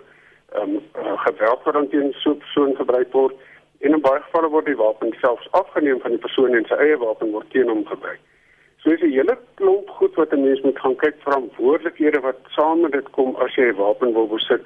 ehm um, geweld wat dan teen so 'n persoon gebruik word. En in baie gevalle word die wapen selfs afgeneem van die persoon en sy eie wapen word teen hom gebruik. So is 'n hele klomp goed wat 'n mens moet gaan kyk verantwoordelikhede wat saam met dit kom as jy 'n wapen wil besit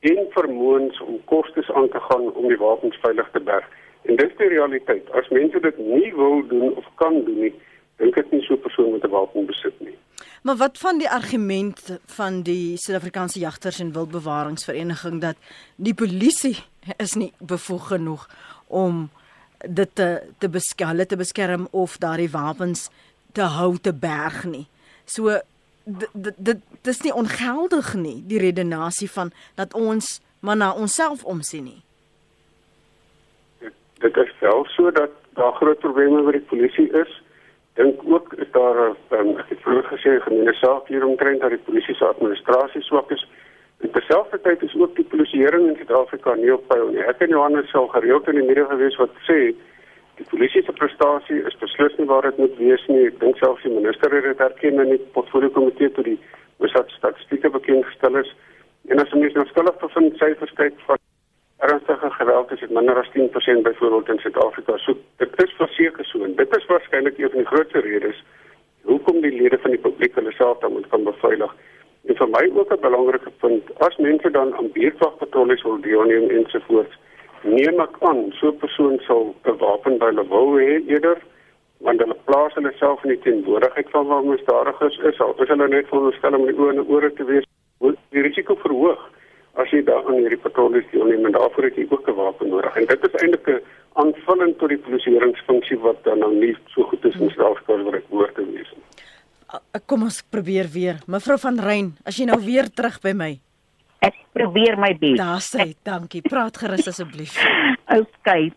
en vermoëns om kostes aan te gaan om die wapens veilig te berg. En dit is die realiteit. As mense dit nie wil doen of kan doen nie, dink ek nie so 'n persoon met 'n wapen besit nie. Maar wat van die argument van die Suid-Afrikaanse Jagters en Wildbewaringsvereniging dat die polisie is nie bevoeg genoeg om dit te te beskerm, te beskerm of daardie wapens te hou te berg nie. So dit dit dis nie ongeldig nie die redenasie van dat ons maar na onsself omsien nie dit is wel so dat daar groot probleme by die polisie is. Dink ook is daar um, ek het vroeër gesê gemeene saak hier omtrent dat die polisie se administrasie swak is. En terselfdertyd is ook die polisieering in Suid-Afrika nie op pyl nie. Ek en Johannes sal gereeld in die media gewees wat sê die polisie se prestasie is beslis nie waar dit moet wees nie. Ek dink selfs die minister het dit erken in die portfolio komitee toe die besat statistieke bekend gestel is. En as ons nou skuldig bevind syfers kyk van ernstige geweld is dit minder as 10% byvoorbeeld in Suid-Afrika. So dit is verseker so en dit is waarskynlik een van die grootste redes hoekom die lede van die publiek hulle self dan moet kan beveilig. En vir my ook 'n belangrike punt, as mense dan aan buurtwagpatrollies wil deelneem ensovoorts, neem ek aan so 'n persoon sal 'n wapen by hulle wou hê eerder want hulle plaas hulle self in die teenwoordigheid van waar misdadigers is. Al is hulle net veronderstel om die oë en ore te wees, die risiko verhoog as jy daar aan hierdie patrollies deelneem en daarvoor het jy ook 'n wapen nodig. En dit is eintlik 'n aanvulling tot die polisieeringsfunksie wat dan nou nie so goed is in Suid-Afrika wat ek hoor te wees nie. Kom ons probeer weer. Mevrou van Rein, as jy nou weer terug by my. Ek probeer my bes. Daar sê, dankie. Praat gerus asseblief. <laughs> okay.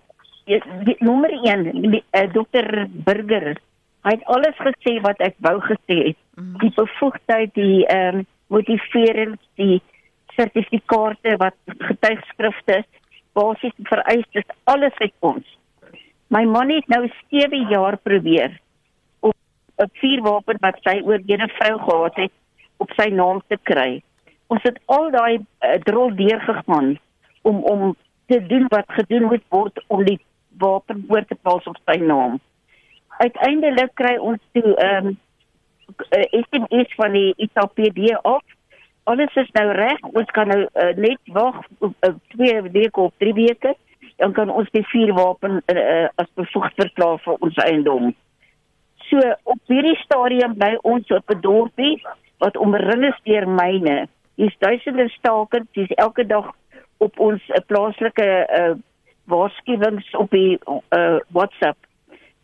Nommer 1, uh, dokter Burger. Hy het alles gesê wat ek wou gesê het. Mm. Die bevoegdheid, die ehm um, motivering, die sertifikate wat getuigskrifte basies vereis is alles uit ons. My man het nou 7 jaar probeer om 'n vuurwapen wat sy oorlede vrou gehad het op sy naam te kry. Ons het al daai uh, drol deurgegaan om om te doen wat gedoen moet word om die wapen oor te plaas op sy naam. Uiteindelik kry ons toe ehm um, SMS van die ITPD af alles is nou reg. Ons kan nou uh, net wag uh, twee weke of drie weke dan kan ons die vuurwapen uh, as bevoegd verklaar vir ons eiendom. So op hierdie stadium bly ons op 'n dorpie wat omring is deur myne. Hier's duisende stakers, dis elke dag op ons uh, plaaslike uh, waarskuwings op die uh, WhatsApp.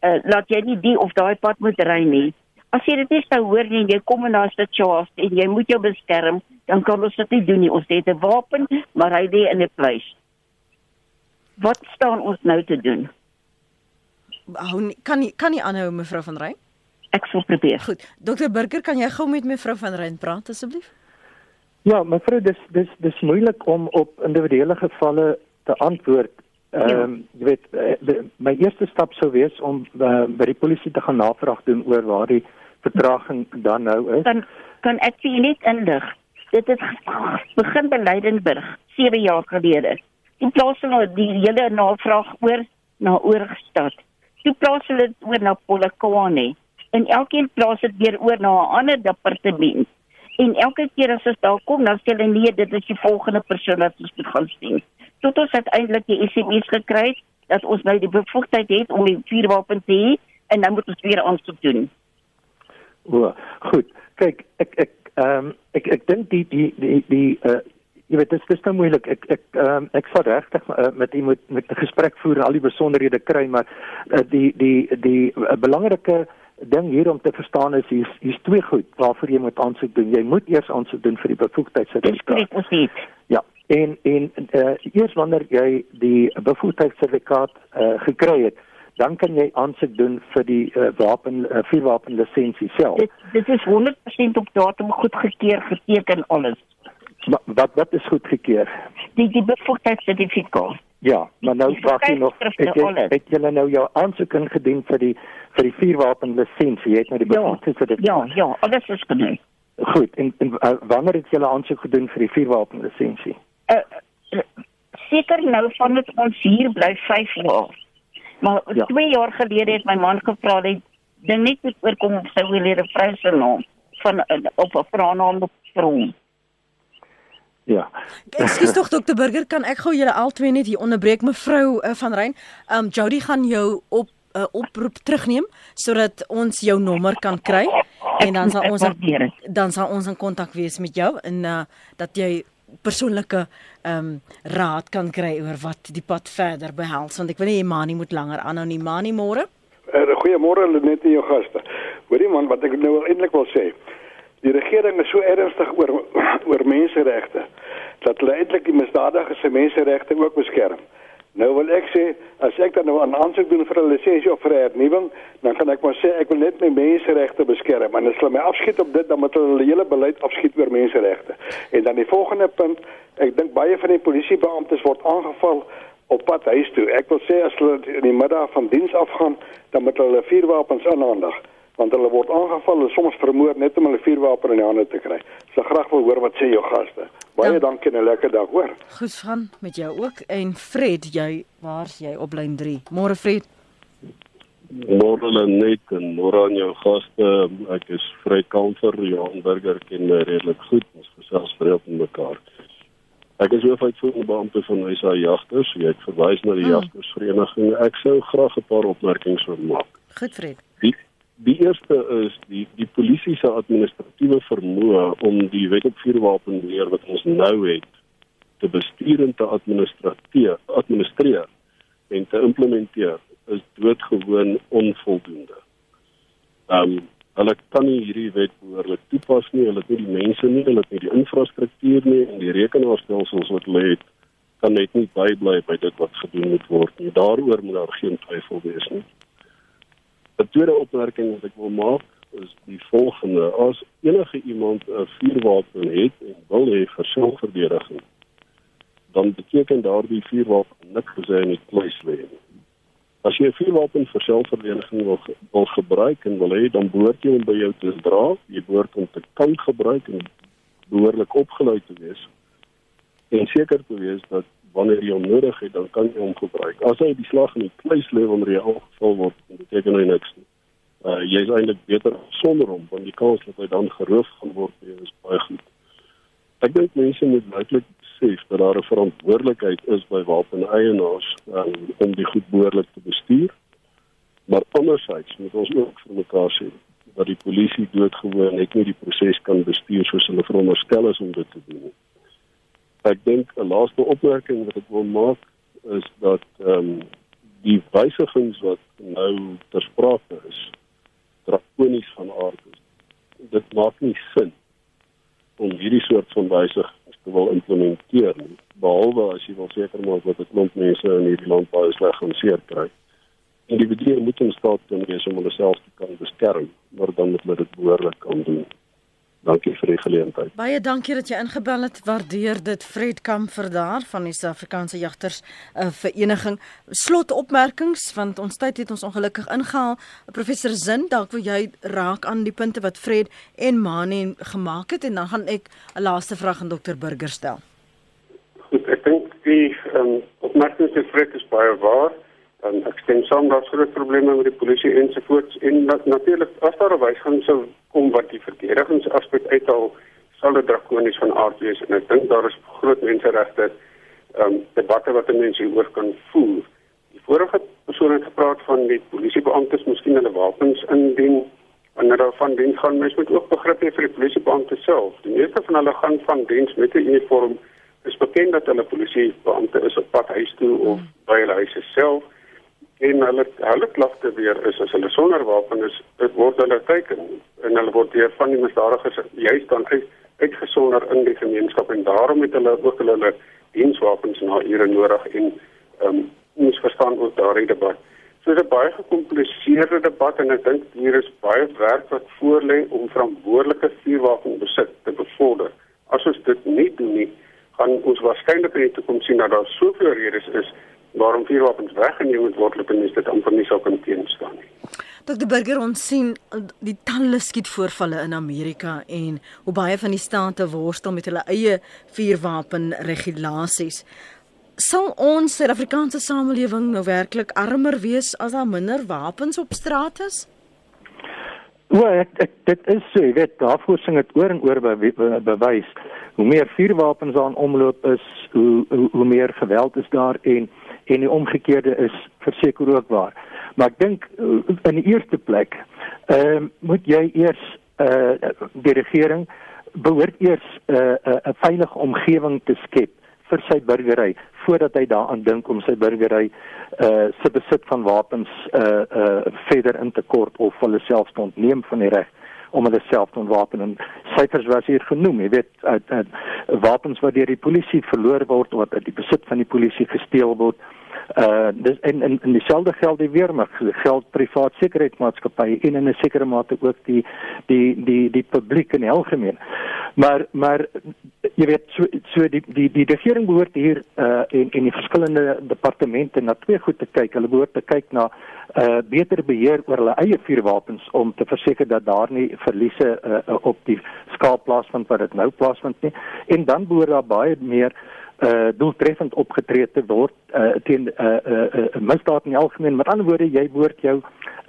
Uh, laat jy nie die of daai pad moet ry nie. As jy dit nie sou hoor nie, jy kom in 'n situasie en jy moet jou beskerm, dan kan ons dit nie doen nie. Ons het 'n wapen, maar hy lê in 'n pleis. Wat staan ons nou te doen? Hou kan nie kan nie aanhou mevrou van Rein? Ek sal probeer. Goed. Dokter Burger, kan jy gou met mevrou van Rein praat asseblief? Ja, mevrou, dis dis dis moeilik om op individuele gevalle te antwoord. Ja. Ehm um, jy weet uh, de, my eerste stap sou wees om uh, by die polisie te gaan navraag doen oor waar die vertraging dan nou is. Dan kan ek vir net indig dit het begin by Leidenburg 7 jaar gelede. Die plaas hulle die hele navraag oor na Oorgestad. Die plaas hulle oor na Polokwane en elkeen plaas dit weer oor na 'n ander departement. En elke keer as ons daar kom, dan sê hulle nee, dit is die volgende persoon wat ons moet gaan sien. Tot ons uiteindelik die SMS gekry het dat ons nou die bevoegdheid het om die vuurwapen te hê en dan moet ons weer aansoek doen. O, goed. Kyk, ek ek Ehm um, ek ek dink die die die die uh jy weet dit is dis nou moeilik. Ek ek ehm um, ek sal regtig uh, met u moet met 'n gesprek voer en al die besonderhede kry, maar uh, die die die uh, belangrike ding hier om te verstaan is hier's hier's twee goed waarvoor jy moet aansoek doen. Jy moet eers aansoek doen vir die bevoegdheidssertifikaat. Ja. En en uh eers wanneer jy die bevoegdheidssertifikaat uh gekry het, dan kan jy aansoek doen vir die uh, wapen uh, vuurwapen lisensie self. Dit, dit is 100% op datum goedgekeur geteken alles. Maar wat wat is goedgekeur? Die die bevoegdheidssertifikaat. Ja, maar nou vra ek nog het jy het jy nou jou aansoek ingedien vir die vir die vuurwapen lisensie? Jy het nou die beampte vir dit. Ja, ja, alles is gedoen. Goed, en, en uh, wanneer het jy aansoek gedoen vir die vuurwapen lisensie? Uh, uh, seker nou van dit ons hier bly 5 jaar. Maar 2 ja. jaar gelede het my man gevra dat ding net moet oorkom of sy wil leer 'n vrou se naam van op 'n vrounaam vir hom. Ja. Ekskuus tog dokter Burger, kan ek gou julle albei net hier onderbreek mevrou uh, van Rein. Um Jody gaan jou op 'n uh, oproep terugneem sodat ons jou nommer kan kry en dan sal ons dan sal ons in kontak wees met jou en uh, dat jy persoonlike ehm um, raad kan kry oor wat die pad verder behels want ek wil nie Imani moet langer aanhou nie Imani môre. Uh, Goeiemôre net aan jou gaste. Hoorie man, wat ek nou eintlik wil sê. Die regering is so ernstig oor <clears throat> oor menseregte dat hulle eintlik die misdadigers se menseregte ook beskerm. Nou wil ek sê as ek dan nou 'n aansoek doen vir 'n lisensie of vir 'n hernuwing, dan kan ek maar sê ek wil net my menseregte beskerm en as hulle my afskiet op dit dan moet hulle hulle hele beleid afskiet oor menseregte. En dan die volgende punt, ek dink baie van die polisiebeamptes word aangeval op pad huis toe. Ek wil sê as hulle in die middag van diens afgaan, dan moet hulle vuurwapens aanhandig want hulle word aangeval en soms vermoor net om hulle vuurwapen in die hande te kry. So graag wil hoor wat sê jou gaste. Baie Dank. dankie en 'n lekker dag hoor. Goed van met jou ook en Fred, jy waar's jy op lyn 3? Môre Fred. Môre net en môre aan jou gaste. Ek is Fred Kamfer, Johan Burger ken my redelik goed. Ons gesels vreemd met mekaar. Ek is hoofuitvoerende beampte van Huisa Jagters. Jy het verwys na die hmm. Jagtersvereniging. Ek sou graag 'n paar opmerkings wil maak. Goed, Fred. Die, die eerste is die die polisie se administratiewe vermoë om die wet op vuurwapenbeheer wat ons nou het te bestuur en te administreer, administreer en te implementeer is doodgewoon onvoldoende. Ehm um, hulle kan nie hierdie wet behoorlik toepas nie. Hulle het nie die mense nie, hulle het nie die infrastruktuur nie en die rekenaarstelsels wat hulle het kan net nie bybly by dit wat gedoen moet word nie. Daaroor moet daar geen twyfel wees nie. 'n Tweede opmerking wat ek wil maak is die volgende: as enige iemand 'n vuurwapen het en wil hê vir selfverdediging, dan beteken daardie vuurwapen niks vir sy in die kluis lê nie. As jy 'n vuurwapen vir selfverdediging wil, wil gebruik en wil hê, dan behoort jy hom by jou te dra, jy behoort hom te kan gebruik en behoorlik opgelei te wees en seker te wees dat wanneer jy hom nodig het, dan kan jy hom gebruik. As hy die slag in die kluis lê wanneer hy aangeval word, beteken hy niks nie. Uh jy is eintlik beter sonder hom want die kans dat hy dan geroof gaan word is baie goed. Ek dink mense moet duidelik besef dat daar 'n verantwoordelikheid is by wapeneienaars um, om die goed behoorlik te bestuur. Maar andersins moet ons ook vir mekaar sê dat die polisie doodgewoon net nie die proses kan bestuur soos hulle veronderstel is om dit te doen nie ek dink 'n laaste opmerking wat ek wil maak is dat ehm um, die wysigings wat nou ter sprake is drakonies van aard is. Dit maak nie sin om hierdie soort van wysigings te wil implementeer nie, behalwe as jy wil seker maak dat 'n klomp mense in hierdie land baie sleg gaan seer kry. Individue moet in staat wees om hulle self te kan beskerm, maar dan moet hulle dit behoorlik kan doen. Dankie vir die geleentheid. Baie dankie dat jy ingebel het. Waardeer dit Fred Kamfer daar van die Suid-Afrikaanse Jagters uh, Vereniging. Slot opmerkings want ons tyd het ons ongelukkig ingehaal. Professor Zin, dalk wil jy raak aan die punte wat Fred en Mani gemaak het en dan gaan ek 'n laaste vraag aan dokter Burger stel. Goed, ek dink die um, opmerkings van Fred is baie waar. En ek stem saam dat groot probleme met die polisie ensovoorts en dat natuurlik as daar 'n wysiging sou kom wat die verdedigingsaspek uithaal, sal dit drakonies van aard wees en ek dink daar is groot menseregte ehm um, debatte wat mense hieroor kan voer. Die vorige persoon het gepraat van die polisiebeamptes miskien hulle wapens indien wanneer hulle van diens gaan, mens moet ook begrip hê vir die polisiebeampte self. Die meeste van hulle gaan van diens met 'n uniform. Dit is bekend dat hulle polisiebeampte is op pad huis toe of by hulle huise self en hulle hulle klagte weer is as hulle sonder wapen is, dit word hulle teiken en hulle word deur van die misdadigers juist dan uit, uitgesonder in die gemeenskap en daarom het hulle ook hulle, hulle dienswapens na ure nodig en ehm um, ons verstaan ook daardie debat. So dit is 'n baie gekompliseerde debat en ek dink hier is baie werk wat voorlê om verantwoordelike vuurwapenbesit te bevorder. As ons dit nie doen nie, gaan ons waarskynlik in die toekoms sien dat daar soveel redes is waarom vuurwapens weggeneem moet word, dat mense dit amper nie sou kan teenstaan nie. Dr Burger ons sien uh, die talle skietvoorvalle in Amerika en hoe baie van die state worstel met hulle eie vuurwapen regulasies. Sal ons Suid-Afrikaanse samelewing nou werklik armer wees as daar minder wapens op straat is? O, ek, ek dit is so, jy weet, daarvoor sing dit oor en oor be, be, bewys. Hoe meer vuurwapens aan omloop is, hoe, hoe hoe meer geweld is daar en en die omgekeerde is verseker ook waar. Maar ek dink eh, in die eerste plek, ehm uh, moet jy eers eh uh, die regering behoort eers 'n uh, 'n uh, veilige omgewing te skep vir sy burgery voordat hy daaraan dink om sy burgery uh se besit van wapens uh uh verder in te kort of hulle self te ontneem van die reg om hulle self te ontwapen. En syfers was hier genoem jy weet uit, uit wapens wat deur die polisie verloor word of wat uit die besit van die polisie gesteel word uh dis en en, en dieselfde geld die weermag geld privaat sekuriteitsmaatskappye en in 'n sekere mate ook die die die die publiek in algemeen. Maar maar jy weet so so die die die regering behoort hier uh en en die verskillende departemente na twee goed te kyk. Hulle behoort te kyk na uh beter beheer oor hulle eie vuurwapens om te verseker dat daar nie verliese uh, op die skaal plaasvind wat dit nou plaasvind nie. En dan behoort daar baie meer uh doeltreffend opgetree te word uh teen uh uh, uh misdaad in algemeen. Met ander woorde, jy behoort jou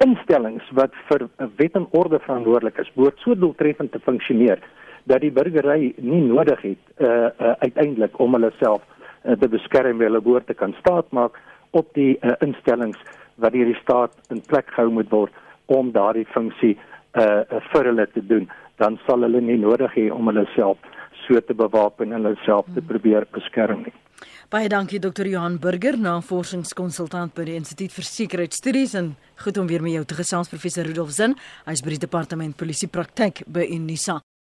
instellings wat vir wet en orde verantwoordelik is, behoort so doeltreffend te funksioneer dat die burgery nie nodig het uh, uh uiteindelik om hulle self uh, te beskerm, hulle behoort te kan staat maak op die uh, instellings wat deur die staat in plek gehou moet word om daardie funksie uh vir hulle te doen. Dan sal hulle nie nodig hê om hulle self so te bewapen en hulle self te probeer beskerm nie. Baie dankie Dr. Johan Burger, navorsingskonsultant by die Instituut vir Sekuriteitsstudies en goed om weer met jou te gesels professor Rudolf Zin, hy's by die departement polisie praktyk by Unisa.